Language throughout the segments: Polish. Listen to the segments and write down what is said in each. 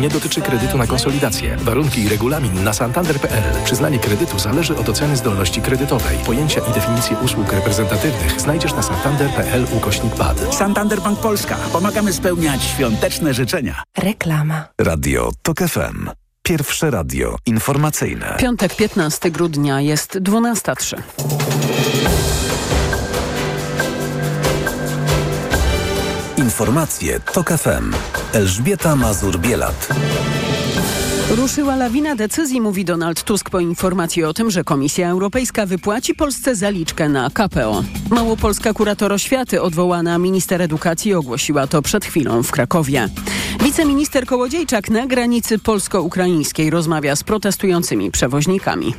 nie dotyczy kredytu na konsolidację. Warunki i regulamin na santander.pl. Przyznanie kredytu zależy od oceny zdolności kredytowej. Pojęcia i definicje usług reprezentatywnych znajdziesz na santander.pl ukośnik pad. Santander Bank Polska. Pomagamy spełniać świąteczne życzenia. Reklama. Radio TOK FM. Pierwsze radio informacyjne. Piątek 15 grudnia jest 12.03. Informacje TOK FM. Elżbieta Mazur-Bielat. Ruszyła lawina decyzji, mówi Donald Tusk po informacji o tym, że Komisja Europejska wypłaci Polsce zaliczkę na KPO. Małopolska kurator oświaty odwołana minister edukacji ogłosiła to przed chwilą w Krakowie. Wiceminister Kołodziejczak na granicy polsko-ukraińskiej rozmawia z protestującymi przewoźnikami.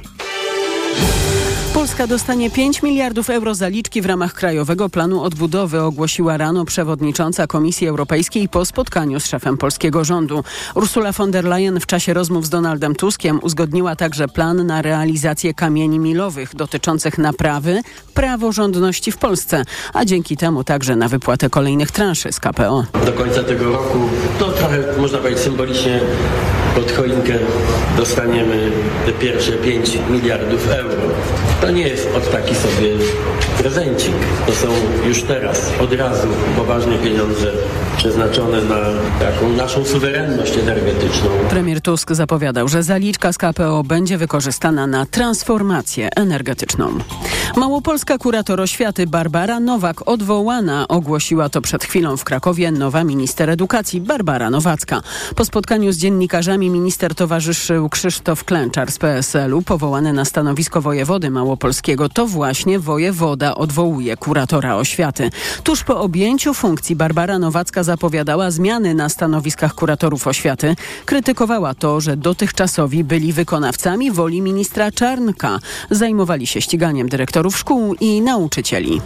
Polska dostanie 5 miliardów euro zaliczki w ramach Krajowego Planu Odbudowy, ogłosiła rano przewodnicząca Komisji Europejskiej po spotkaniu z szefem polskiego rządu. Ursula von der Leyen w czasie rozmów z Donaldem Tuskiem uzgodniła także plan na realizację kamieni milowych dotyczących naprawy praworządności w Polsce, a dzięki temu także na wypłatę kolejnych transzy z KPO. Do końca tego roku to trochę, można powiedzieć, symbolicznie pod choinkę dostaniemy te pierwsze 5 miliardów euro. To nie jest od taki sobie prezencik. To są już teraz, od razu poważne pieniądze przeznaczone na taką naszą suwerenność energetyczną. Premier Tusk zapowiadał, że zaliczka z KPO będzie wykorzystana na transformację energetyczną. Małopolska kurator oświaty Barbara Nowak odwołana ogłosiła to przed chwilą w Krakowie nowa minister edukacji Barbara Nowacka. Po spotkaniu z dziennikarzami minister towarzyszył Krzysztof Klęczar z PSL-u powołany na stanowisko wojewody małopolskiego. To właśnie wojewoda odwołuje kuratora oświaty. Tuż po objęciu funkcji Barbara Nowacka zapowiadała zmiany na stanowiskach kuratorów oświaty. Krytykowała to, że dotychczasowi byli wykonawcami woli ministra Czarnka. Zajmowali się ściganiem dyrektorów szkół i nauczycieli.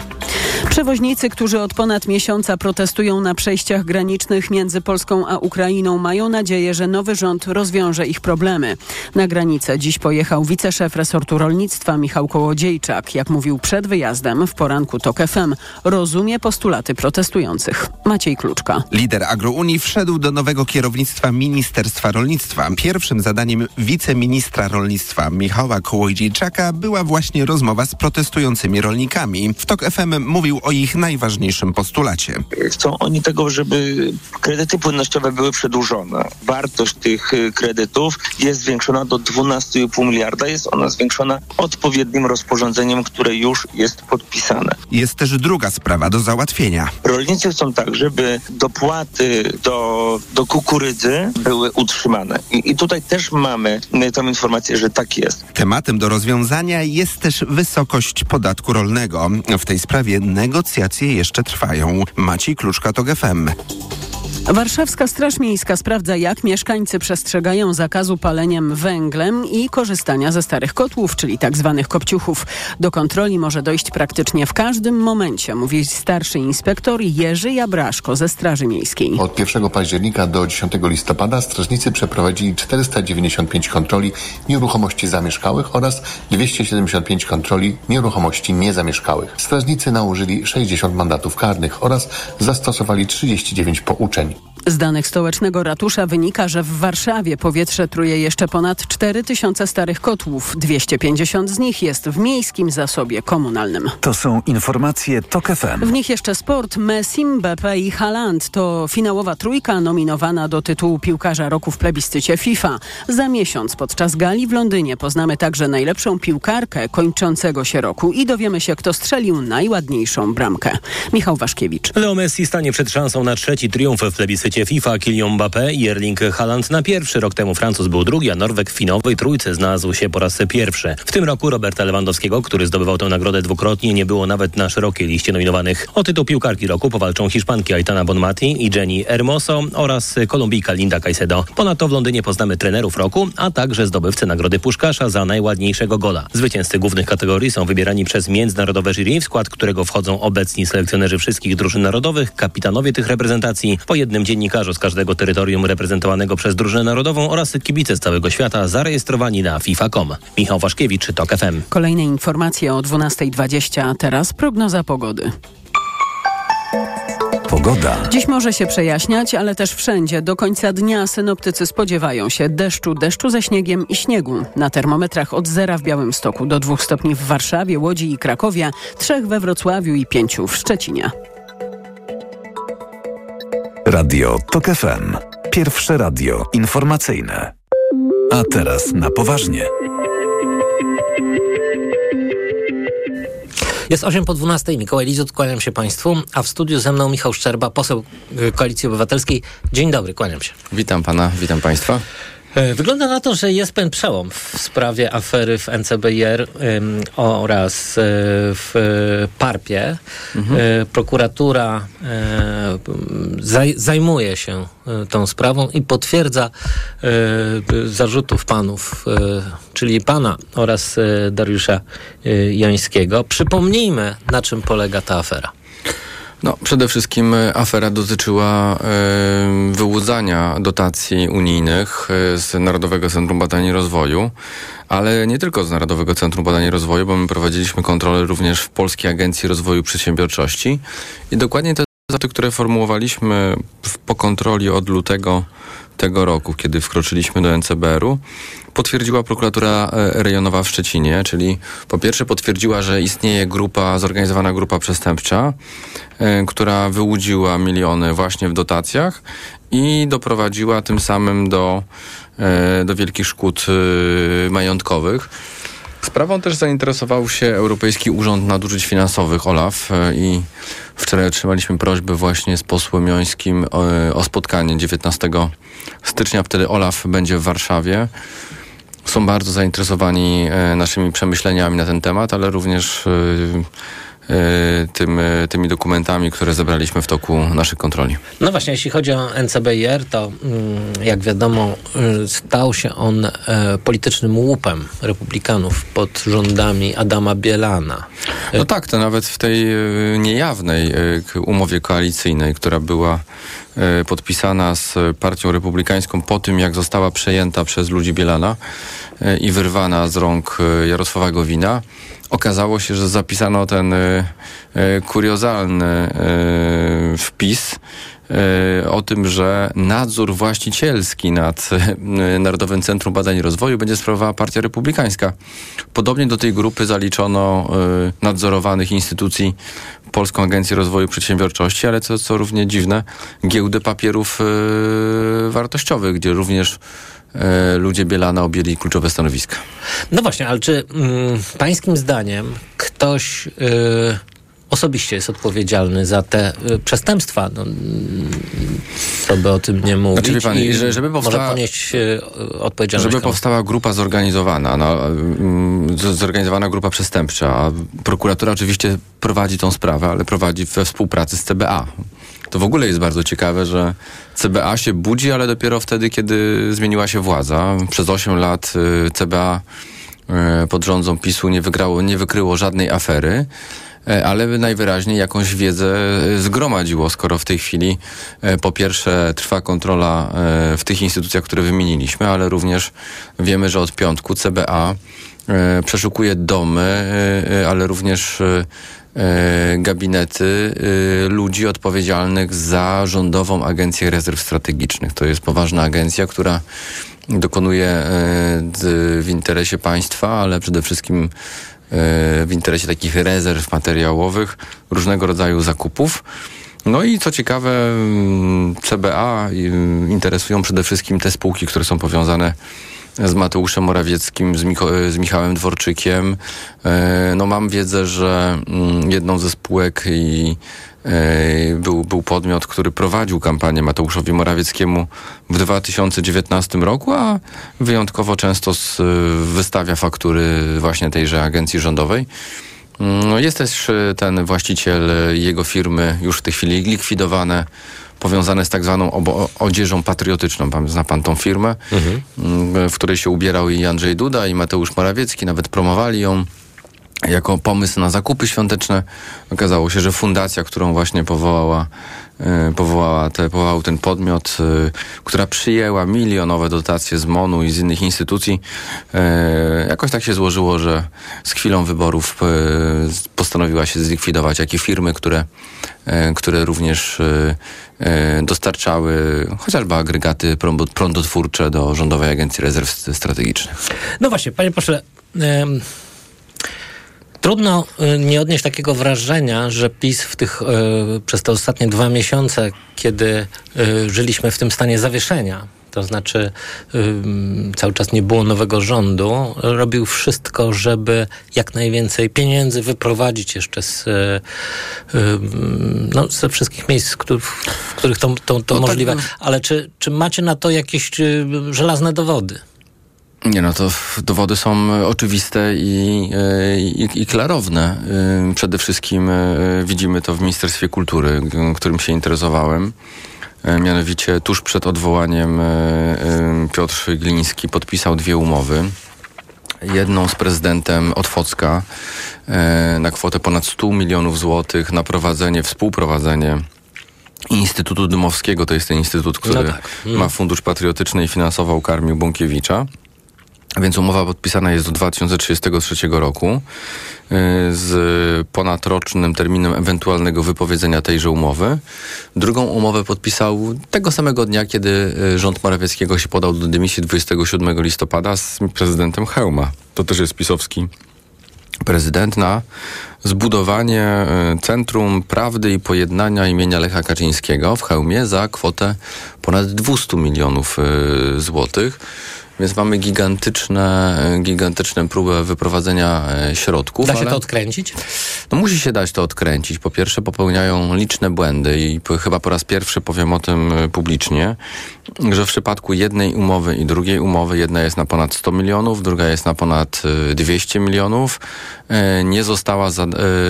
Przewoźnicy, którzy od ponad miesiąca protestują na przejściach granicznych między Polską a Ukrainą, mają nadzieję, że nowy rząd rozwiąże ich problemy. Na granicę dziś pojechał wiceszef resortu rolnictwa Michał Kołodziejczak. Jak mówił przed wyjazdem w poranku TOK FM, rozumie postulaty protestujących. Maciej Kluczka. Lider Agrounii wszedł do nowego kierownictwa Ministerstwa Rolnictwa. Pierwszym zadaniem wiceministra rolnictwa Michała Kołodziejczaka była właśnie rozmowa z protestującymi rolnikami. W TOK FM mówił o ich najważniejszym postulacie. Chcą oni tego, żeby kredyty płynnościowe były przedłużone. Wartość tych y, kredytów jest zwiększona do 12,5 miliarda. Jest ona zwiększona odpowiednim rozporządzeniem, które już jest podpisane. Jest też druga sprawa do załatwienia. Rolnicy chcą tak, żeby dopłaty do, do kukurydzy były utrzymane. I, I tutaj też mamy y, tą informację, że tak jest. Tematem do rozwiązania jest też wysokość podatku rolnego. W tej sprawie negocjacje jeszcze trwają. Maciej Kluczka to GFM. Warszawska Straż Miejska sprawdza, jak mieszkańcy przestrzegają zakazu paleniem węglem i korzystania ze starych kotłów, czyli tzw. Tak kopciuchów. Do kontroli może dojść praktycznie w każdym momencie, mówi starszy inspektor Jerzy Jabraszko ze Straży Miejskiej. Od 1 października do 10 listopada strażnicy przeprowadzili 495 kontroli nieruchomości zamieszkałych oraz 275 kontroli nieruchomości niezamieszkałych. Strażnicy nałożyli 60 mandatów karnych oraz zastosowali 39 pouczeń. Z danych stołecznego ratusza wynika, że w Warszawie powietrze truje jeszcze ponad 4000 starych kotłów. 250 z nich jest w miejskim zasobie komunalnym. To są informacje TOK FM. W nich jeszcze sport. Messi, Mbappé i Haaland to finałowa trójka nominowana do tytułu piłkarza roku w plebiscycie FIFA. Za miesiąc podczas gali w Londynie poznamy także najlepszą piłkarkę kończącego się roku i dowiemy się, kto strzelił najładniejszą bramkę. Michał Waszkiewicz. Leo Messi stanie przed szansą na trzeci triumf w plebiscycie FIFA Kylian Mbappé i Erling Haaland na pierwszy. Rok temu Francuz był drugi, a Norweg w finałowej trójce znalazł się po raz pierwszy. W tym roku Roberta Lewandowskiego, który zdobywał tę nagrodę dwukrotnie, nie było nawet na szerokiej liście nominowanych. O tytuł piłkarki roku powalczą Hiszpanki Aitana Bonmati i Jenny Hermoso oraz Kolumbijka Linda Caicedo. Ponadto w Londynie poznamy trenerów roku, a także zdobywcę nagrody Puszkasza za najładniejszego gola. Zwycięzcy głównych kategorii są wybierani przez międzynarodowe jury, w skład którego wchodzą obecni selekcjonerzy wszystkich drużyn narodowych, kapitanowie tych reprezentacji, po jednym dziennikarzu z każdego terytorium reprezentowanego przez drużynę narodową oraz kibice z całego świata zarejestrowani na FIFA.com. Michał Waszkiewicz, TOK FM. Kolejne informacje o 12.20, a teraz prognoza pogody. Pogoda. Dziś może się przejaśniać, ale też wszędzie. Do końca dnia synoptycy spodziewają się deszczu, deszczu ze śniegiem i śniegu. Na termometrach od zera w Białymstoku do dwóch stopni w Warszawie, Łodzi i Krakowie, trzech we Wrocławiu i pięciu w Szczecinie. Radio TOK FM. Pierwsze radio informacyjne. A teraz na poważnie. Jest 8 po 12. Mikołaj Lizut, kłaniam się Państwu, a w studiu ze mną Michał Szczerba, poseł Koalicji Obywatelskiej. Dzień dobry, kłaniam się. Witam Pana, witam Państwa. E, wygląda na to, że jest pewien przełom w sprawie afery w NCBR ym, oraz y, w y, Parpie. Mhm. Y, prokuratura zaj, zajmuje się tą sprawą i potwierdza zarzutów panów, czyli pana oraz Dariusza Jońskiego. Przypomnijmy, na czym polega ta afera. No, przede wszystkim e, afera dotyczyła y, wyłudzania dotacji unijnych y, z Narodowego Centrum Badań i Rozwoju, ale nie tylko z Narodowego Centrum Badań i Rozwoju, bo my prowadziliśmy kontrolę również w Polskiej Agencji Rozwoju Przedsiębiorczości i dokładnie te zarzuty, które formułowaliśmy po kontroli od lutego tego roku, kiedy wkroczyliśmy do NCBR-u, potwierdziła prokuratura rejonowa w Szczecinie, czyli po pierwsze potwierdziła, że istnieje grupa, zorganizowana grupa przestępcza, y, która wyłudziła miliony właśnie w dotacjach i doprowadziła tym samym do, y, do wielkich szkód majątkowych. Sprawą też zainteresował się Europejski Urząd Nadużyć Finansowych, OLAF, i wczoraj otrzymaliśmy prośbę właśnie z posłem Jońskim o, o spotkanie 19 stycznia. Wtedy OLAF będzie w Warszawie są bardzo zainteresowani naszymi przemyśleniami na ten temat, ale również tym, tymi dokumentami, które zebraliśmy w toku naszych kontroli. No właśnie, jeśli chodzi o NCBR, to jak wiadomo, stał się on politycznym łupem republikanów pod rządami Adama Bielana. No tak, to nawet w tej niejawnej umowie koalicyjnej, która była podpisana z Partią Republikańską po tym, jak została przejęta przez ludzi Bielana i wyrwana z rąk Jarosława Gowina, okazało się, że zapisano ten y, y, kuriozalny y, wpis o tym, że nadzór właścicielski nad Narodowym Centrum Badań i Rozwoju będzie sprawowała Partia Republikańska. Podobnie do tej grupy zaliczono nadzorowanych instytucji Polską Agencję Rozwoju Przedsiębiorczości, ale co, co równie dziwne, giełdę papierów wartościowych, gdzie również ludzie Bielana objęli kluczowe stanowiska. No właśnie, ale czy mm, pańskim zdaniem ktoś y, osobiście jest odpowiedzialny za te y, przestępstwa? No, co by o tym nie mówić znaczy, pan, że, żeby powstała, może ponieść y, odpowiedzialność. Żeby powstała grupa zorganizowana, no, zorganizowana grupa przestępcza. A prokuratura oczywiście prowadzi tą sprawę, ale prowadzi we współpracy z CBA. To w ogóle jest bardzo ciekawe, że CBA się budzi, ale dopiero wtedy, kiedy zmieniła się władza. Przez 8 lat CBA pod rządzą PiSu nie wygrało, nie wykryło żadnej afery ale najwyraźniej jakąś wiedzę zgromadziło, skoro w tej chwili po pierwsze trwa kontrola w tych instytucjach, które wymieniliśmy, ale również wiemy, że od piątku CBA przeszukuje domy, ale również gabinety ludzi odpowiedzialnych za Rządową Agencję Rezerw Strategicznych. To jest poważna agencja, która dokonuje w interesie państwa, ale przede wszystkim w interesie takich rezerw materiałowych, różnego rodzaju zakupów. No i co ciekawe, CBA interesują przede wszystkim te spółki, które są powiązane z Mateuszem Morawieckim, z, Micho- z Michałem Dworczykiem. No mam wiedzę, że jedną ze spółek i był, był podmiot, który prowadził kampanię Mateuszowi Morawieckiemu w 2019 roku, a wyjątkowo często z, wystawia faktury właśnie tejże agencji rządowej. No jest też ten właściciel jego firmy, już w tej chwili likwidowane, powiązane z tak zwaną obo- odzieżą patriotyczną. Pan, zna pan tą firmę, mhm. w której się ubierał i Andrzej Duda, i Mateusz Morawiecki, nawet promowali ją jako pomysł na zakupy świąteczne. Okazało się, że fundacja, którą właśnie powołała powołała te, powołał ten podmiot, e, która przyjęła milionowe dotacje z MONU i z innych instytucji. E, Jakoś tak się złożyło, że z chwilą wyborów e, postanowiła się zlikwidować jakie firmy, które, e, które również e, e, dostarczały chociażby agregaty prądotwórcze do Rządowej Agencji Rezerw Strategicznych. No właśnie, panie pośle, trudno y, nie odnieść takiego wrażenia, że PiS w tych, y, przez te ostatnie dwa miesiące, kiedy y, żyliśmy w tym stanie zawieszenia, to znaczy cały czas nie było nowego rządu, robił wszystko, żeby jak najwięcej pieniędzy wyprowadzić jeszcze z, no, ze wszystkich miejsc, w których, to, to, to No tak, możliwe. no. Ale czy, czy macie na to jakieś żelazne dowody? Nie no, to dowody są e, oczywiste i, e, i, i klarowne. E, Przede wszystkim widzimy to w Ministerstwie Kultury, którym się interesowałem. Mianowicie tuż przed odwołaniem Piotr Gliński podpisał dwie umowy. Jedną z prezydentem Otwocka na kwotę ponad 100 milionów złotych na prowadzenie, współprowadzenie Instytutu Dymowskiego. To jest ten instytut, który No tak. Mm. ma fundusz patriotyczny i finansował karmił Bąkiewicza. Więc umowa podpisana jest do 2033 roku y, z ponadrocznym terminem ewentualnego wypowiedzenia tejże umowy. Drugą umowę podpisał tego samego dnia, kiedy y, rząd Morawieckiego się podał do dymisji 27 listopada z prezydentem Hełma. To też jest pisowski prezydent na zbudowanie e, Centrum Prawdy i Pojednania imienia Lecha Kaczyńskiego w Chełmie za kwotę ponad 200 milionów złotych. Więc mamy gigantyczne, gigantyczne próbę wyprowadzenia e, środków. Da się ale- to odkręcić? no musi się dać to odkręcić. Po pierwsze popełniają liczne błędy i chyba po raz pierwszy powiem o tym e, publicznie, że w przypadku jednej umowy i drugiej umowy jedna jest na ponad 100 milionów, druga jest na ponad e, 200 milionów. E, Nie została, za,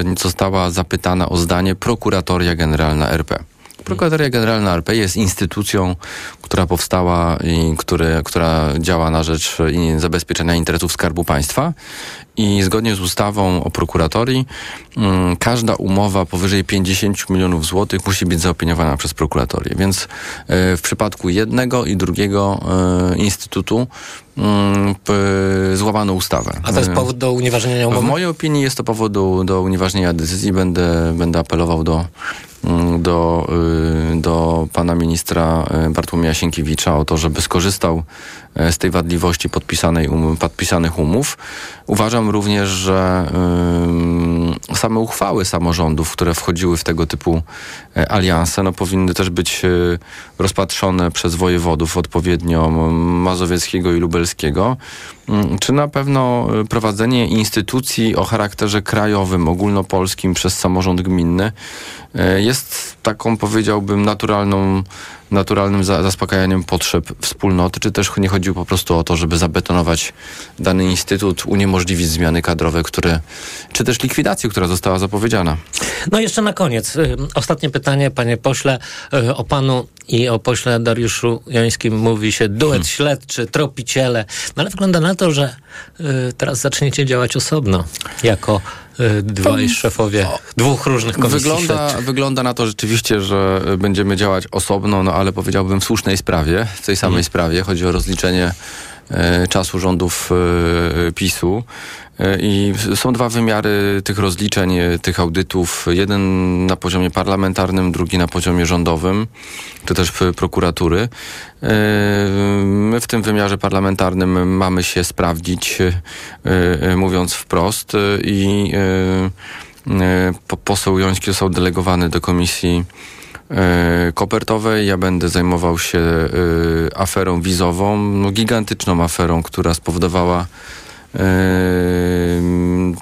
nie została zapytana o zdanie prokuratoria generalna RP. Prokuratoria Generalna RP jest instytucją, która powstała i który, która działa na rzecz zabezpieczenia interesów Skarbu Państwa. I zgodnie z ustawą o prokuratorii mm, każda umowa powyżej 50 milionów złotych musi być zaopiniowana przez prokuratorię. Więc e, w przypadku jednego i drugiego e, instytutu mm, złamano ustawę. A to jest E, powód do unieważnienia w umowy? mojej opinii jest to powód do, do unieważnienia decyzji. Będę, będę apelował do, do, y, do pana ministra y, Bartłomieja Sienkiewicza o to, żeby skorzystał e, z tej wadliwości podpisanej um, podpisanych umów. Uważam również, że ym, same uchwały samorządów, które wchodziły w tego typu alianse, no, powinny też być y, rozpatrzone przez wojewodów odpowiednio mazowieckiego i lubelskiego. Mm, Czy na pewno y, prowadzenie instytucji o charakterze krajowym, ogólnopolskim przez samorząd gminny y, jest taką, powiedziałbym, naturalną, naturalnym za, zaspokajaniem potrzeb wspólnoty, czy też nie chodziło po prostu o to, żeby zabetonować dany instytut, uniemożliwić zmiany kadrowe, które, czy też likwidację, która została zapowiedziana. No jeszcze na koniec. y, Ostatnie pytanie, panie pośle. Y, O panu i o pośle Dariuszu Jońskim mówi się duet Hmm. śledczy, tropiciele. No ale wygląda na to, że teraz zaczniecie działać osobno, jako y, dwaj szefowie dwóch różnych komisji Wygląda, śledczych. wygląda na to rzeczywiście, że y, będziemy działać osobno, no ale powiedziałbym w słusznej sprawie, w tej samej sprawie. Chodzi o rozliczenie e, czasu rządów e, PiSu. E, I są dwa wymiary tych rozliczeń, e, tych audytów. Jeden na poziomie parlamentarnym, drugi na poziomie rządowym, czy też prokuratury. E, My w tym wymiarze parlamentarnym mamy się sprawdzić, e, e, mówiąc wprost, e, i e, e, po- poseł Joński został delegowany do komisji e, kopertowej. Ja będę zajmował się e, aferą wizową, no, gigantyczną aferą, która spowodowała e,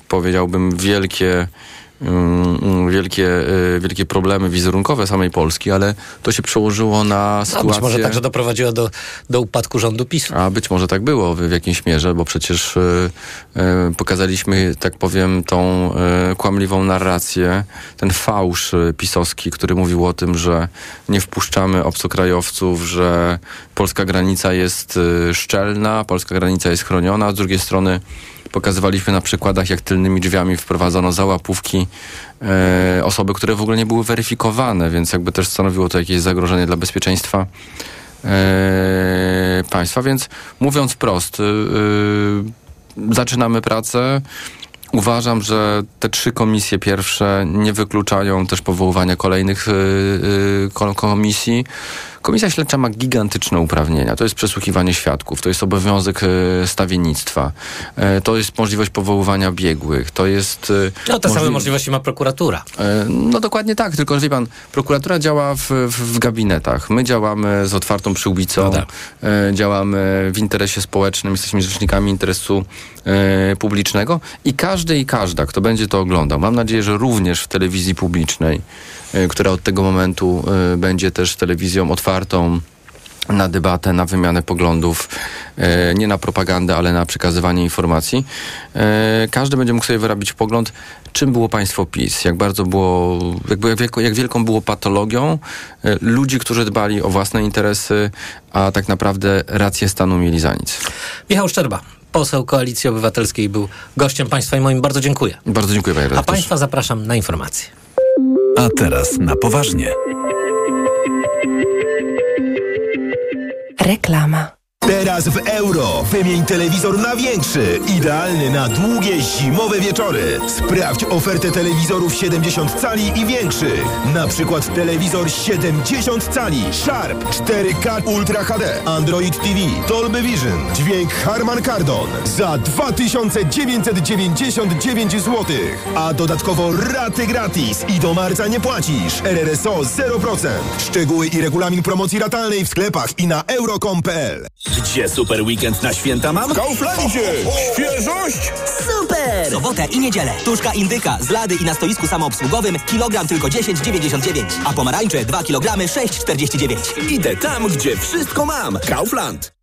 powiedziałbym wielkie wielkie, e, wielkie problemy wizerunkowe samej Polski, ale to się przełożyło na A sytuację... być może także doprowadziło do, do upadku rządu PiSu. A być może tak było w, jakimś mierze, bo przecież e, e, pokazaliśmy, tak powiem, tą kłamliwą narrację, ten fałsz pisowski, który mówił o tym, że nie wpuszczamy obcokrajowców, że polska granica jest szczelna, polska granica jest chroniona, a z drugiej strony Pokazywaliśmy na przykładach, jak tylnymi drzwiami wprowadzono za łapówki e, osoby, które w ogóle nie były weryfikowane, więc jakby też stanowiło to jakieś zagrożenie dla bezpieczeństwa e, państwa. Więc mówiąc wprost, y, zaczynamy pracę. Uważam, że te trzy komisje pierwsze nie wykluczają też powoływania kolejnych y, ko- komisji. Komisja śledcza ma gigantyczne uprawnienia. To jest przesłuchiwanie świadków, to jest obowiązek y, stawiennictwa, y, to jest możliwość powoływania biegłych, to jest... y, No te same możli- możliwości ma prokuratura. E, No dokładnie tak, tylko wie pan, prokuratura działa w, w, gabinetach. My działamy z otwartą przyłbicą, No tak. e, działamy w interesie społecznym, jesteśmy rzecznikami interesu e, publicznego i każdy i każda, kto będzie to oglądał, mam nadzieję, że również w telewizji publicznej, e, która od tego momentu e, będzie też telewizją otwartą, na debatę, na wymianę poglądów, e, nie na propagandę, ale na przekazywanie informacji. E, każdy będzie mógł sobie wyrabić pogląd, czym było państwo PiS, jak bardzo było, jakby, jak, wielką było patologią e, ludzi, którzy dbali o własne interesy, a tak naprawdę rację stanu mieli za nic. Michał Szczerba, poseł Koalicji Obywatelskiej, był gościem państwa i moim bardzo dziękuję. Bardzo dziękuję panie A państwa zapraszam na informacje. A teraz na poważnie. Reklama. Teraz w euro wymień telewizor na większy, idealny na długie zimowe wieczory. Sprawdź ofertę telewizorów 70 cali i większych. Na przykład telewizor 70 cali Sharp 4K Ultra HD, Android TV, Dolby Vision, dźwięk Harman Kardon za 2999 zł. A dodatkowo raty gratis i do marca nie płacisz. RRSO 0%. Szczegóły i regulamin promocji ratalnej w sklepach i na euro.com.pl. Gdzie super weekend na święta mam? W Kauflandzie! Świeżość! Super! Sobotę i niedzielę. Tuszka indyka z lady i na stoisku samoobsługowym kilogram tylko 10,99, a pomarańcze 2 kg 6,49. Idę tam, gdzie wszystko mam. Kaufland.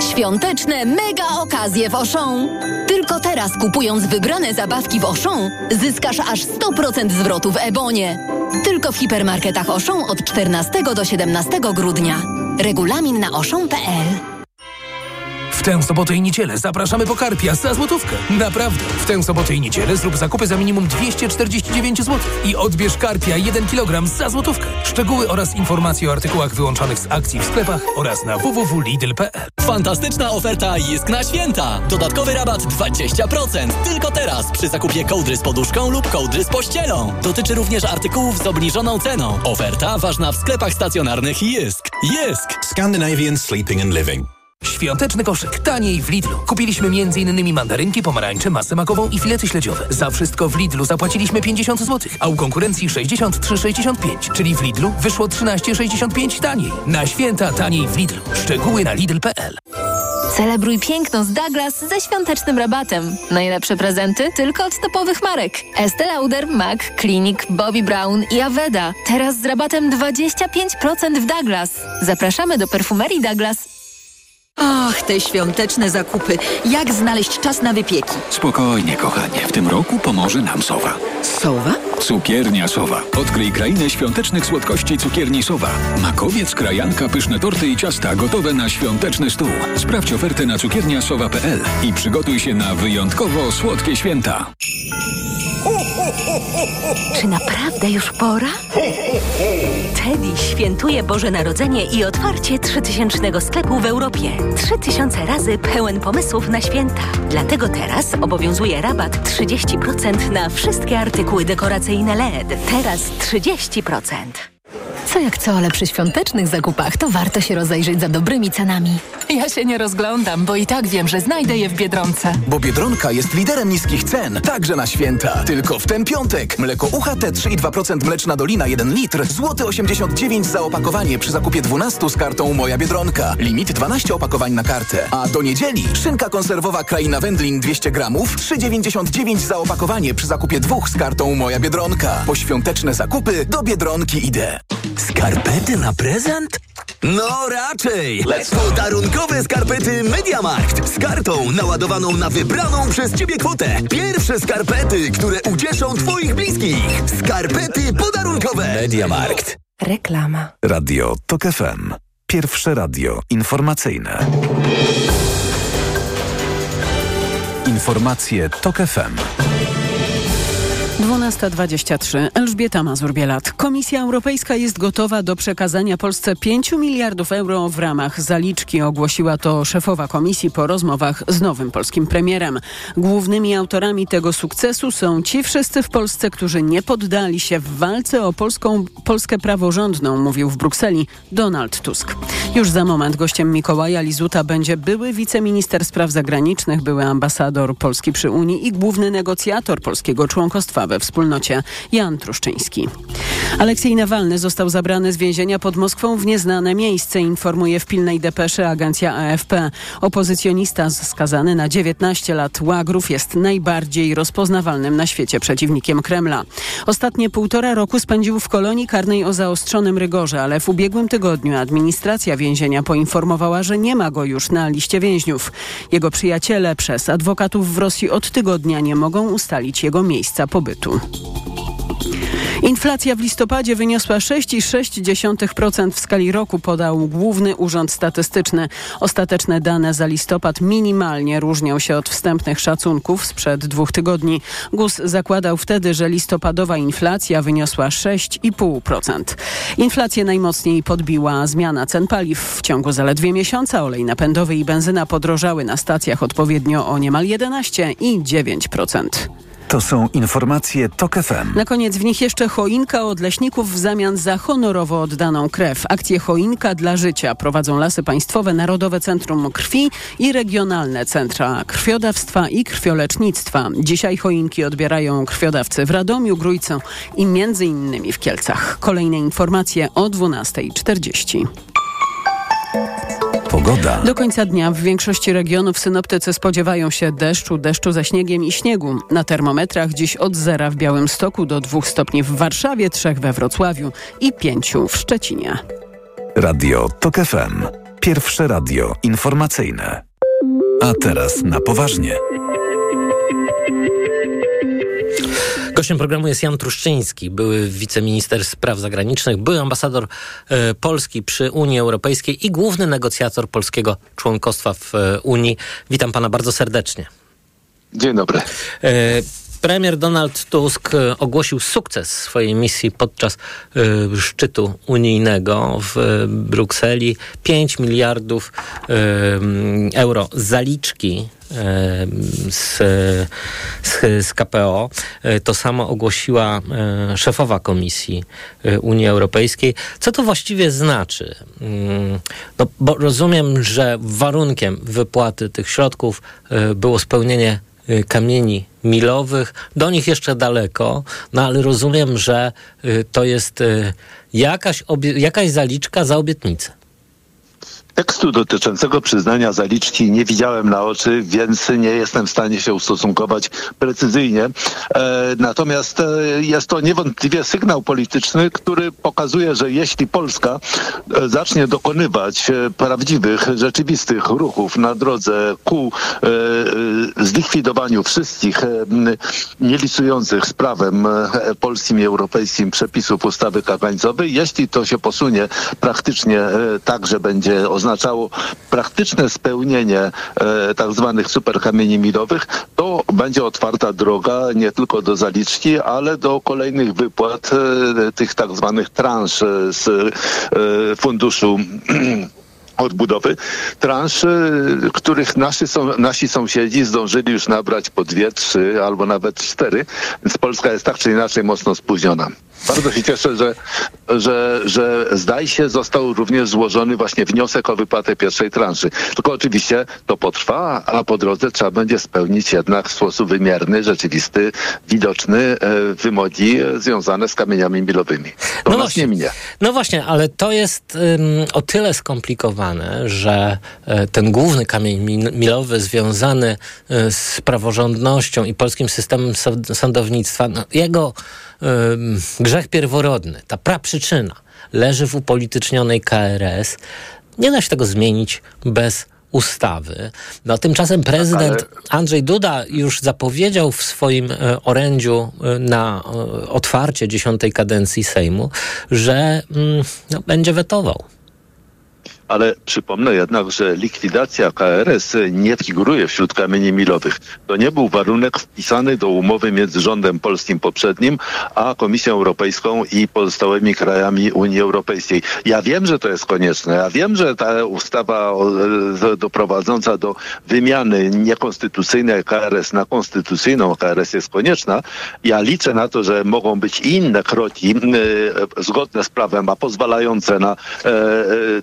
Świąteczne mega okazje w Auchan. Tylko teraz kupując wybrane zabawki w Auchan zyskasz aż 100% zwrotu w Ebonie. Tylko w hipermarketach Auchan od 14 do 17 grudnia. Regulamin na W tę sobotę i niedzielę zapraszamy po karpia za złotówkę. Naprawdę. W tę sobotę i niedzielę zrób zakupy za minimum 249 zł i odbierz karpia 1 kg za złotówkę. Szczegóły oraz informacje o artykułach wyłączonych z akcji w sklepach oraz na www.lidl.pl. Fantastyczna oferta jest na święta. Dodatkowy rabat 20%. Tylko teraz przy zakupie kołdry z poduszką lub kołdry z pościelą. Dotyczy również artykułów z obniżoną ceną. Oferta ważna w sklepach stacjonarnych Jysk. Jysk! Scandinavian Sleeping and Living. Świąteczny koszyk taniej w Lidlu. Kupiliśmy m.in. mandarynki, pomarańcze, masę makową i filety śledziowe. Za wszystko w Lidlu zapłaciliśmy 50 zł, a u konkurencji 63,65, czyli w Lidlu wyszło 13,65 taniej. Na święta taniej w Lidlu. Szczegóły na lidl.pl. Celebruj piękno z Douglas ze świątecznym rabatem. Najlepsze prezenty tylko od topowych marek. Estée Lauder, MAC, Clinic, Bobbi Brown i Aveda. Teraz z rabatem 25% w Douglas. Zapraszamy do perfumerii Douglas. Ach, te świąteczne zakupy. Jak znaleźć czas na wypieki? Spokojnie, kochanie. W tym roku pomoże nam Sowa. Sowa? Cukiernia Sowa. Odkryj krainę świątecznych słodkości cukierni Sowa. Makowiec, krajanka, pyszne torty i ciasta gotowe na świąteczny stół. Sprawdź ofertę na cukierniasowa.pl i przygotuj się na wyjątkowo słodkie święta. Czy naprawdę już pora? Teddy świętuje Boże Narodzenie i otwarcie 3000 sklepu w Europie. 3000 razy pełen pomysłów na święta. Dlatego teraz obowiązuje rabat 30% na wszystkie artykuły dekoracyjne LED. Teraz 30%. Co jak co, ale przy świątecznych zakupach to warto się rozejrzeć za dobrymi cenami. Ja się nie rozglądam, bo i tak wiem, że znajdę je w Biedronce. Bo Biedronka jest liderem niskich cen, także na święta. Tylko w ten piątek. Mleko UHT 3,2% mleczna dolina 1 litr, złoty 89 za opakowanie przy zakupie 12 z kartą Moja Biedronka. Limit 12 opakowań na kartę. A do niedzieli szynka konserwowa Kraina Wędlin 200 gramów, 3,99 za opakowanie przy zakupie dwóch z kartą Moja Biedronka. Po świąteczne zakupy do Biedronki idę. Skarpety na prezent? No raczej! Podarunkowe skarpety MediaMarkt z kartą naładowaną na wybraną przez Ciebie kwotę. Pierwsze skarpety, które ucieszą Twoich bliskich. Skarpety podarunkowe. MediaMarkt. Reklama. Radio TOK FM. Pierwsze radio informacyjne. Informacje TOK FM. 12.23. Elżbieta Mazur-Bielat. Komisja Europejska jest gotowa do przekazania Polsce 5 miliardów euro w ramach zaliczki. Ogłosiła to szefowa komisji po rozmowach z nowym polskim premierem. Głównymi autorami tego sukcesu są ci wszyscy w Polsce, którzy nie poddali się w walce o polską, Polskę praworządną, mówił w Brukseli Donald Tusk. Już za moment gościem Mikołaja Lizuta będzie były wiceminister spraw zagranicznych, były ambasador Polski przy Unii i główny negocjator polskiego członkostwa we wspólnocie Jan Truszczyński. Aleksiej Nawalny został zabrany z więzienia pod Moskwą w nieznane miejsce, informuje w pilnej depeszy agencja AFP. Opozycjonista skazany na 19 lat łagrów jest najbardziej rozpoznawalnym na świecie przeciwnikiem Kremla. Ostatnie półtora roku spędził w kolonii karnej o zaostrzonym rygorze, ale w ubiegłym tygodniu administracja więzienia poinformowała, że nie ma go już na liście więźniów. Jego przyjaciele przez adwokatów w Rosji od tygodnia nie mogą ustalić jego miejsca pobytu. Inflacja w listopadzie wyniosła 6,6% w skali roku, podał Główny Urząd Statystyczny. Ostateczne dane za listopad minimalnie różnią się od wstępnych szacunków sprzed dwóch tygodni. GUS zakładał wtedy, że listopadowa inflacja wyniosła 6,5%. Inflację najmocniej podbiła zmiana cen paliw. W ciągu zaledwie miesiąca olej napędowy i benzyna podrożały na stacjach odpowiednio o niemal 11 i 9%. To są informacje TOK FM. Na koniec w nich jeszcze choinka od leśników w zamian za honorowo oddaną krew. Akcję Choinka dla Życia prowadzą Lasy Państwowe, Narodowe Centrum Krwi i regionalne centra krwiodawstwa i krwiolecznictwa. Dzisiaj choinki odbierają krwiodawcy w Radomiu, Grójcu i między innymi w Kielcach. Kolejne informacje o 12.40. Pogoda. Do końca dnia w większości regionów synoptycy spodziewają się deszczu, deszczu ze śniegiem i śniegu. Na termometrach dziś od zera w Białymstoku do dwóch stopni w Warszawie, trzech we Wrocławiu i pięciu w Szczecinie. Radio TOK FM. Pierwsze radio informacyjne. A teraz na poważnie. Gościem programu jest Jan Truszczyński, były wiceminister spraw zagranicznych, były ambasador e, Polski przy Unii Europejskiej i główny negocjator polskiego członkostwa w e, Unii. Witam pana bardzo serdecznie. Dzień dobry. Premier Donald Tusk e, ogłosił sukces swojej misji podczas y, szczytu unijnego w y, Brukseli. 5 miliardów y, euro zaliczki z, z, z, KPO. To samo ogłosiła szefowa Komisji Unii Europejskiej. Co to właściwie znaczy? Mm, no, bo rozumiem, że warunkiem wypłaty tych środków było spełnienie kamieni milowych. Do nich jeszcze daleko, no ale rozumiem, że to jest jakaś, jakaś zaliczka za obietnicę. Tekstu dotyczącego przyznania zaliczki nie widziałem na oczy, więc nie jestem w stanie się ustosunkować precyzyjnie. E, natomiast e, jest to niewątpliwie sygnał polityczny, który pokazuje, że jeśli Polska e, zacznie dokonywać prawdziwych, rzeczywistych ruchów na drodze ku zlikwidowaniu wszystkich nielicujących z prawem polskim i europejskim przepisów ustawy kagańcowej, jeśli to się posunie praktycznie tak, że będzie oznaczało oznaczało praktyczne spełnienie e, tak zwanych superkamieni milowych, to będzie otwarta droga nie tylko do zaliczki, ale do kolejnych wypłat e, tych tak zwanych transz z e, funduszu odbudowy transz, y, których nasi, są, nasi sąsiedzi zdążyli już nabrać po dwie, trzy albo nawet cztery, więc Polska jest tak czy inaczej mocno spóźniona. Bardzo się cieszę, że, że, że zdaje się został również złożony właśnie wniosek o wypłatę pierwszej transzy. Tylko oczywiście to potrwa, a po drodze trzeba będzie spełnić jednak w sposób wymierny, rzeczywisty, widoczny e, wymogi związane z kamieniami milowymi. To No nas właśnie. nie minie. No właśnie, ale to jest o tyle skomplikowane, że e, ten główny kamień mi- milowy związany e, z praworządnością i polskim systemem sąd- sądownictwa, no, jego grzech pierworodny, ta praprzyczyna leży w upolitycznionej KRS. Nie da się tego zmienić bez ustawy. No tymczasem prezydent Andrzej Duda już zapowiedział w swoim e, orędziu na otwarcie dziesiątej kadencji Sejmu, że mm, no, będzie wetował. Ale przypomnę jednak, że likwidacja KRS nie figuruje wśród kamieni milowych. To nie był warunek wpisany do umowy między rządem polskim poprzednim, a Komisją Europejską i pozostałymi krajami Unii Europejskiej. Ja wiem, że to jest konieczne. Ja wiem, że ta ustawa e, doprowadząca do wymiany niekonstytucyjnej KRS na konstytucyjną KRS jest konieczna. Ja liczę na to, że mogą być inne kroki e, zgodne z prawem, a pozwalające na e,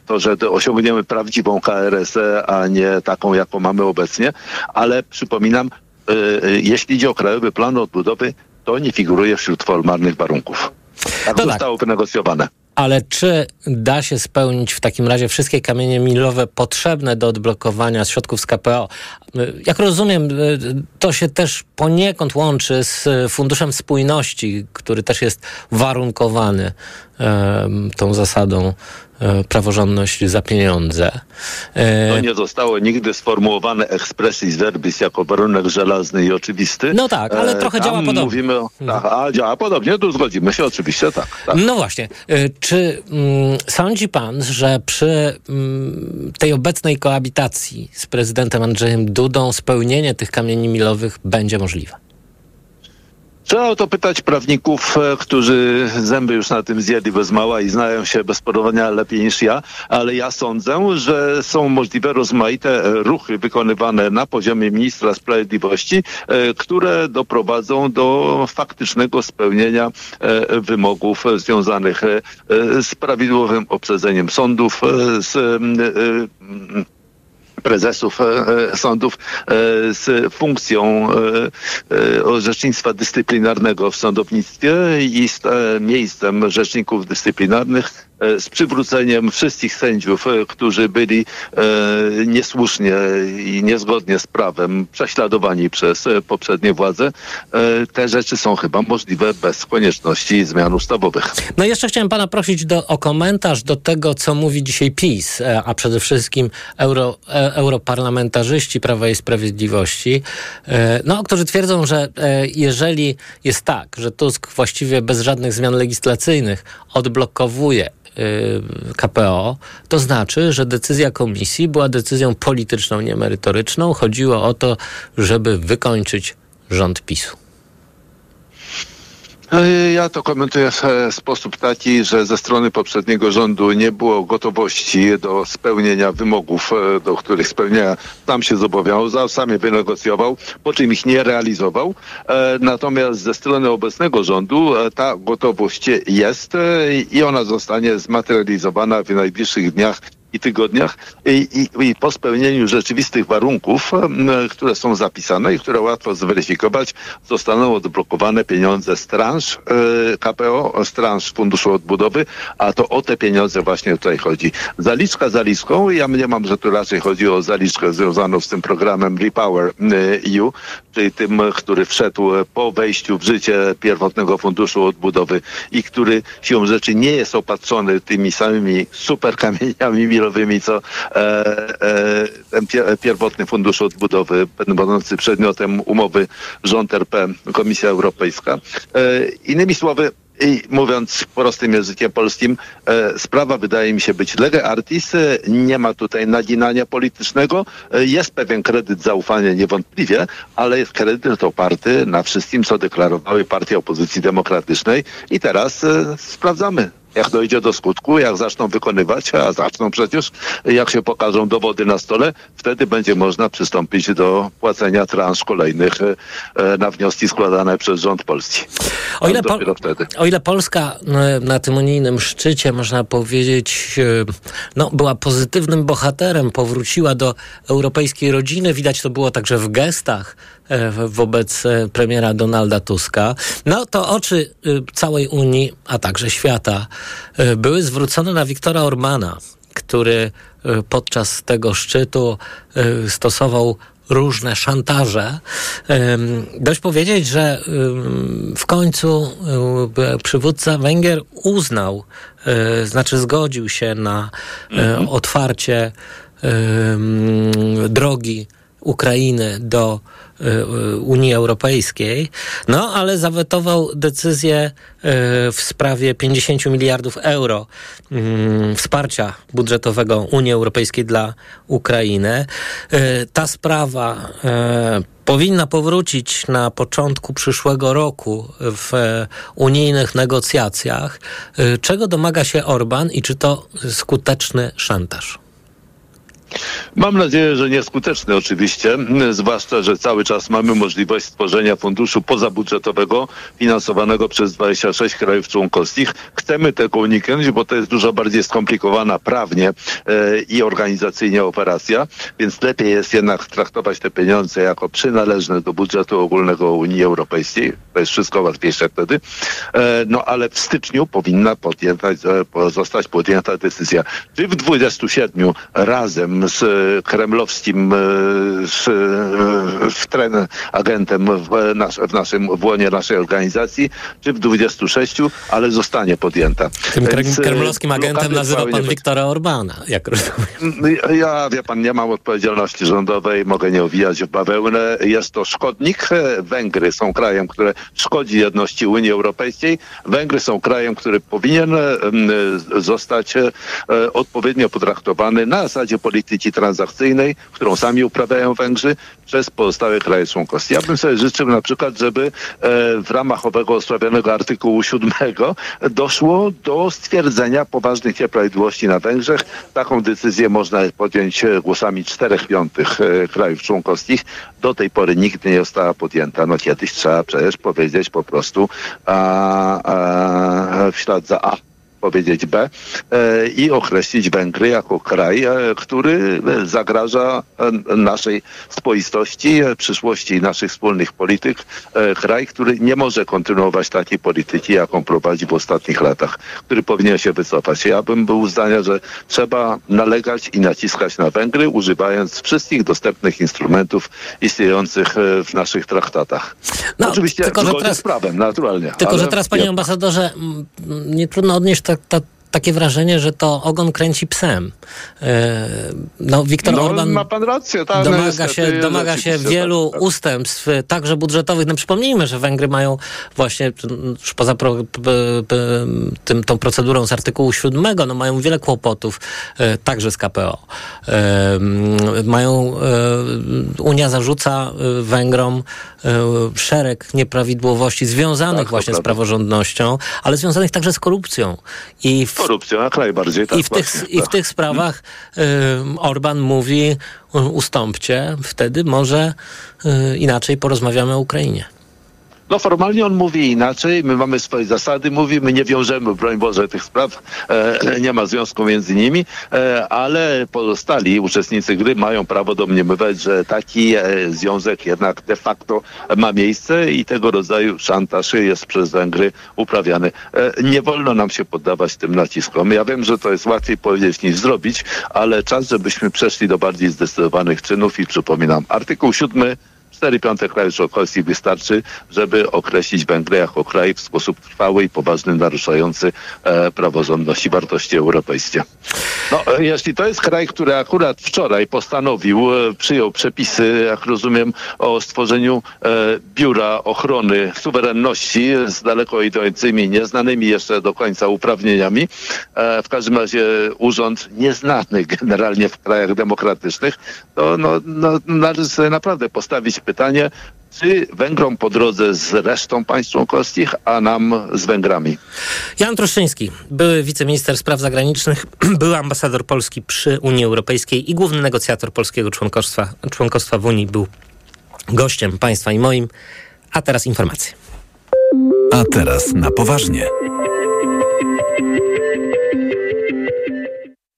to, że osiągniemy prawdziwą KRS, a nie taką, jaką mamy obecnie. Ale przypominam, e, e, jeśli idzie o Krajowy Plan Odbudowy, to nie figuruje wśród formalnych warunków. Tak zostało wynegocjowane. Ale czy da się spełnić w takim razie wszystkie kamienie milowe potrzebne do odblokowania środków z KPO? Jak rozumiem, y, to się też poniekąd łączy z y, Funduszem Spójności, który też jest warunkowany tą zasadą e, praworządność za pieniądze. E, To nie zostało nigdy sformułowane expressis verbis jako warunek żelazny i oczywisty. No tak, ale E, trochę tam działa podobnie. Mówimy o, tak, a działa podobnie, tu zgodzimy się oczywiście, tak. tak. No właśnie. Czy mm, sądzi pan, że przy mm, tej obecnej koabitacji z prezydentem Andrzejem Dudą spełnienie tych kamieni milowych będzie możliwe? Trzeba o to pytać prawników, e, którzy zęby już na tym zjedli bez mała i znają się bez porównania lepiej niż ja, ale ja sądzę, że są możliwe rozmaite e, ruchy wykonywane na poziomie ministra sprawiedliwości, e, które doprowadzą do faktycznego spełnienia wymogów związanych z prawidłowym obsadzeniem sądów, z prezesów e, e, sądów e, z funkcją orzecznictwa dyscyplinarnego w sądownictwie i z miejscem rzeczników dyscyplinarnych z przywróceniem wszystkich sędziów, e, którzy byli e, niesłusznie i niezgodnie z prawem prześladowani przez e, poprzednie władze. E, Te rzeczy są chyba możliwe bez konieczności zmian ustawowych. No i jeszcze chciałem pana prosić do, o komentarz do tego, co mówi dzisiaj PiS, e, a przede wszystkim euro, e, europarlamentarzyści Prawa i Sprawiedliwości, e, no, którzy twierdzą, że e, jeżeli jest tak, że Tusk właściwie bez żadnych zmian legislacyjnych odblokowuje KPO, to znaczy, że decyzja komisji była decyzją polityczną, nie merytoryczną. Chodziło o to, żeby wykończyć rząd PiSu. E, Ja to komentuję w e, sposób taki, że ze strony poprzedniego rządu nie było gotowości do spełnienia wymogów, e, do których spełnienia sam się zobowiązał, sam je wynegocjował, po czym ich nie realizował. E, Natomiast ze strony obecnego rządu ta gotowość jest i ona zostanie zmaterializowana w najbliższych dniach i tygodniach i, i, i po spełnieniu rzeczywistych warunków, które są zapisane i które łatwo zweryfikować, zostaną odblokowane pieniądze z transz e, KPO, z transz Funduszu Odbudowy, a to o te pieniądze właśnie tutaj chodzi. Zaliczka zaliczką, ja mniemam, że tu raczej chodzi o zaliczkę związaną z tym programem Repower e, EU, czyli tym, który wszedł po wejściu w życie pierwotnego Funduszu Odbudowy i który siłą rzeczy nie jest opatrzony tymi samymi super milowymi, co e, e, pierwotny Fundusz Odbudowy, będący przedmiotem umowy rząd RP, Komisja Europejska. E, innymi słowy, i mówiąc prostym językiem polskim, e, sprawa wydaje mi się być lege artis, e, nie ma tutaj naginania politycznego, e, jest pewien kredyt zaufania niewątpliwie, ale jest kredyt oparty na wszystkim, co deklarowały partie opozycji demokratycznej i teraz e, sprawdzamy. Jak dojdzie do skutku, jak zaczną wykonywać, a zaczną przecież, jak się pokażą dowody na stole, wtedy będzie można przystąpić do płacenia transz kolejnych e, na wnioski składane przez rząd Polski. O ile, po, o ile Polska e, na tym unijnym szczycie, można powiedzieć, e, no, była pozytywnym bohaterem, powróciła do europejskiej rodziny, widać to było także w gestach wobec e, premiera Donalda Tuska, no to oczy e, całej Unii, a także świata e, były zwrócone na Wiktora Orbana, który e, podczas tego szczytu e, stosował różne szantaże. Dość powiedzieć, że w końcu y, przywódca Węgier uznał, y, znaczy zgodził się na y, otwarcie drogi Ukrainy do y, Unii Europejskiej, no ale zawetował decyzję y, w sprawie 50 miliardów euro mm, wsparcia budżetowego Unii Europejskiej dla Ukrainy. Y, Ta sprawa powinna powrócić na początku przyszłego roku w e, unijnych negocjacjach. Czego domaga się Orban i czy to skuteczny szantaż? Mam nadzieję, że nieskuteczny oczywiście, zwłaszcza, że cały czas mamy możliwość stworzenia funduszu pozabudżetowego finansowanego przez 26 krajów członkowskich. Chcemy tego uniknąć, bo to jest dużo bardziej skomplikowana prawnie e, i organizacyjnie operacja, więc lepiej jest jednak traktować te pieniądze jako przynależne do budżetu ogólnego Unii Europejskiej. To jest wszystko łatwiejsze wtedy. E, no ale w styczniu powinna podjęta, e, zostać podjęta decyzja. Czy w 27 razem z kremlowskim e, z, e, w tren agentem w, nasz, w naszym w łonie naszej organizacji, czy w 26, ale zostanie podjęta. Tym Więc, e, kremlowskim agentem nazywa pan Wiktora Orbana, jak rozumiem. ja, wie pan, nie mam odpowiedzialności rządowej, mogę nie owijać w bawełnę. Jest to szkodnik. Węgry są krajem, które szkodzi jedności Unii Europejskiej. Węgry są krajem, który powinien m, e, zostać odpowiednio potraktowany na zasadzie polityki transakcyjnej, którą sami uprawiają Węgrzy, przez pozostałe kraje członkowskie. Ja bym sobie życzył na przykład, żeby e, w ramach owego osławionego artykułu 7 doszło do stwierdzenia poważnych nieprawidłowości na Węgrzech. Taką decyzję można podjąć e, głosami czterech piątych e, krajów członkowskich. Do tej pory nigdy nie została podjęta. No kiedyś trzeba przecież powiedzieć po prostu a, a, w ślad za A powiedzieć B e, i określić Węgry jako kraj, e, który e, zagraża naszej spoistości, przyszłości naszych wspólnych polityk. Kraj, który nie może kontynuować takiej polityki, jaką prowadzi w ostatnich latach, który powinien się wycofać. Ja bym był zdania, że trzeba nalegać i naciskać na Węgry, używając wszystkich dostępnych instrumentów istniejących w naszych traktatach. Oczywiście tylko, że teraz- z prawem, naturalnie. Tylko, ale że teraz, panie nie- ambasadorze, nie trudno odnieść ta, ta, takie wrażenie, że to ogon kręci psem. E, No, Viktor no, Orban ma pan rację, tak. no domaga niestety się, domaga się rzeczywiście wielu tak, tak. ustępstw, e, także budżetowych. No przypomnijmy, że Węgry mają właśnie już poza pro, tym, tą procedurą z artykułu 7, no mają wiele kłopotów, e, także z KPO. Mają, Unia zarzuca Węgrom szereg nieprawidłowości związanych Tak, właśnie z praworządnością, ale związanych także z korupcją. I w Korupcją, jak najbardziej. Tak, i w, tych, właśnie, I w tak. tych sprawach y, Orban mówi y, ustąpcie, wtedy może y, inaczej porozmawiamy o Ukrainie. No formalnie on mówi inaczej, my mamy swoje zasady, mówi, my nie wiążemy, broń Boże, tych spraw, e, nie ma związku między nimi, e, ale pozostali uczestnicy gry mają prawo domniemywać, że taki e, związek jednak de facto ma miejsce i tego rodzaju szantaż jest przez Węgry uprawiany. E, nie wolno nam się poddawać tym naciskom. Ja wiem, że to jest łatwiej powiedzieć niż zrobić, ale czas, żebyśmy przeszli do bardziej zdecydowanych czynów i przypominam, artykuł 7 4 piąte krajów członkowskich wystarczy, żeby określić Węgry jako kraj w sposób trwały i poważny, naruszający e, praworządność i wartości europejskie. No, e, jeśli to jest kraj, który akurat wczoraj postanowił, e, przyjął przepisy, jak rozumiem, o stworzeniu e, biura ochrony suwerenności z daleko idącymi, nieznanymi jeszcze do końca uprawnieniami, e, w każdym razie urząd nieznany generalnie w krajach demokratycznych, to no, no, należy sobie naprawdę postawić pytanie, czy Węgrom po drodze z resztą państw członkowskich, a nam z Węgrami. Jan Troszczyński, były wiceminister spraw zagranicznych, był ambasador Polski przy Unii Europejskiej i główny negocjator polskiego członkostwa, członkostwa w Unii, był gościem państwa i moim. A teraz informacje. A teraz na poważnie.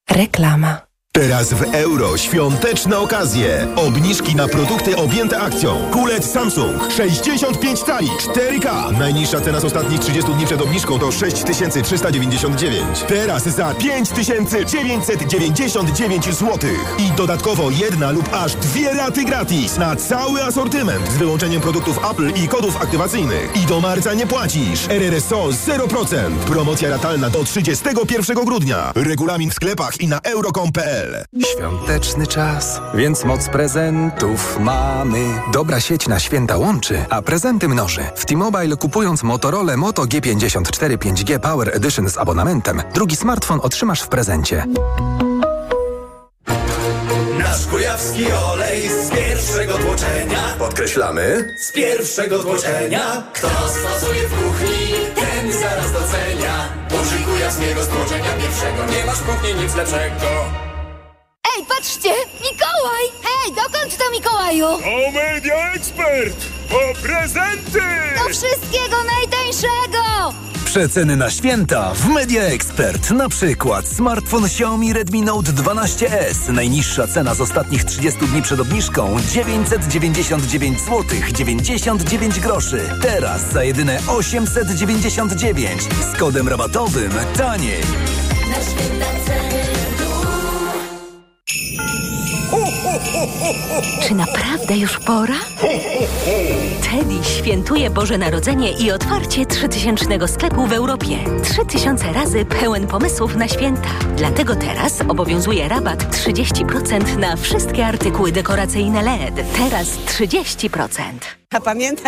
Reklama. Teraz w euro świąteczne okazje. Obniżki na produkty objęte akcją. Kulet Samsung 65 cali 4K. Najniższa cena z ostatnich 30 dni przed obniżką to 6399. Teraz za 5999 zł. I dodatkowo jedna lub aż dwie raty gratis na cały asortyment z wyłączeniem produktów Apple i kodów aktywacyjnych. I do marca nie płacisz. RRSO 0%. Promocja ratalna do 31 grudnia. Regulamin w sklepach i na euro.com.pl. Świąteczny czas, więc moc prezentów mamy. Dobra sieć na święta łączy, a prezenty mnoży. W T-Mobile kupując Motorola Moto G54 5G Power Edition z abonamentem, drugi smartfon otrzymasz w prezencie. Nasz kujawski olej z pierwszego tłoczenia Podkreślamy. Z pierwszego tłoczenia Kto stosuje w kuchni, ten zaraz docenia Użyj kujawskiego stłoczenia pierwszego Nie masz w kuchni nic lepszego Ej, patrzcie! Mikołaj! Hej, dokąd to Mikołaju? O Media Expert! Po prezenty! Do wszystkiego najtańszego! Przeceny na święta w Media Expert. Na przykład smartfon Xiaomi Redmi Note 12S. Najniższa cena z ostatnich 30 dni przed obniżką 999 zł 99 groszy. Teraz za jedyne 899 z kodem rabatowym taniej. Na święta Czy naprawdę już pora? Teddy świętuje Boże Narodzenie i otwarcie 3000 sklepu w Europie. 3000 razy pełen pomysłów na święta. Dlatego teraz obowiązuje rabat 30% na wszystkie artykuły dekoracyjne LED. Teraz 30%. A pamiętasz,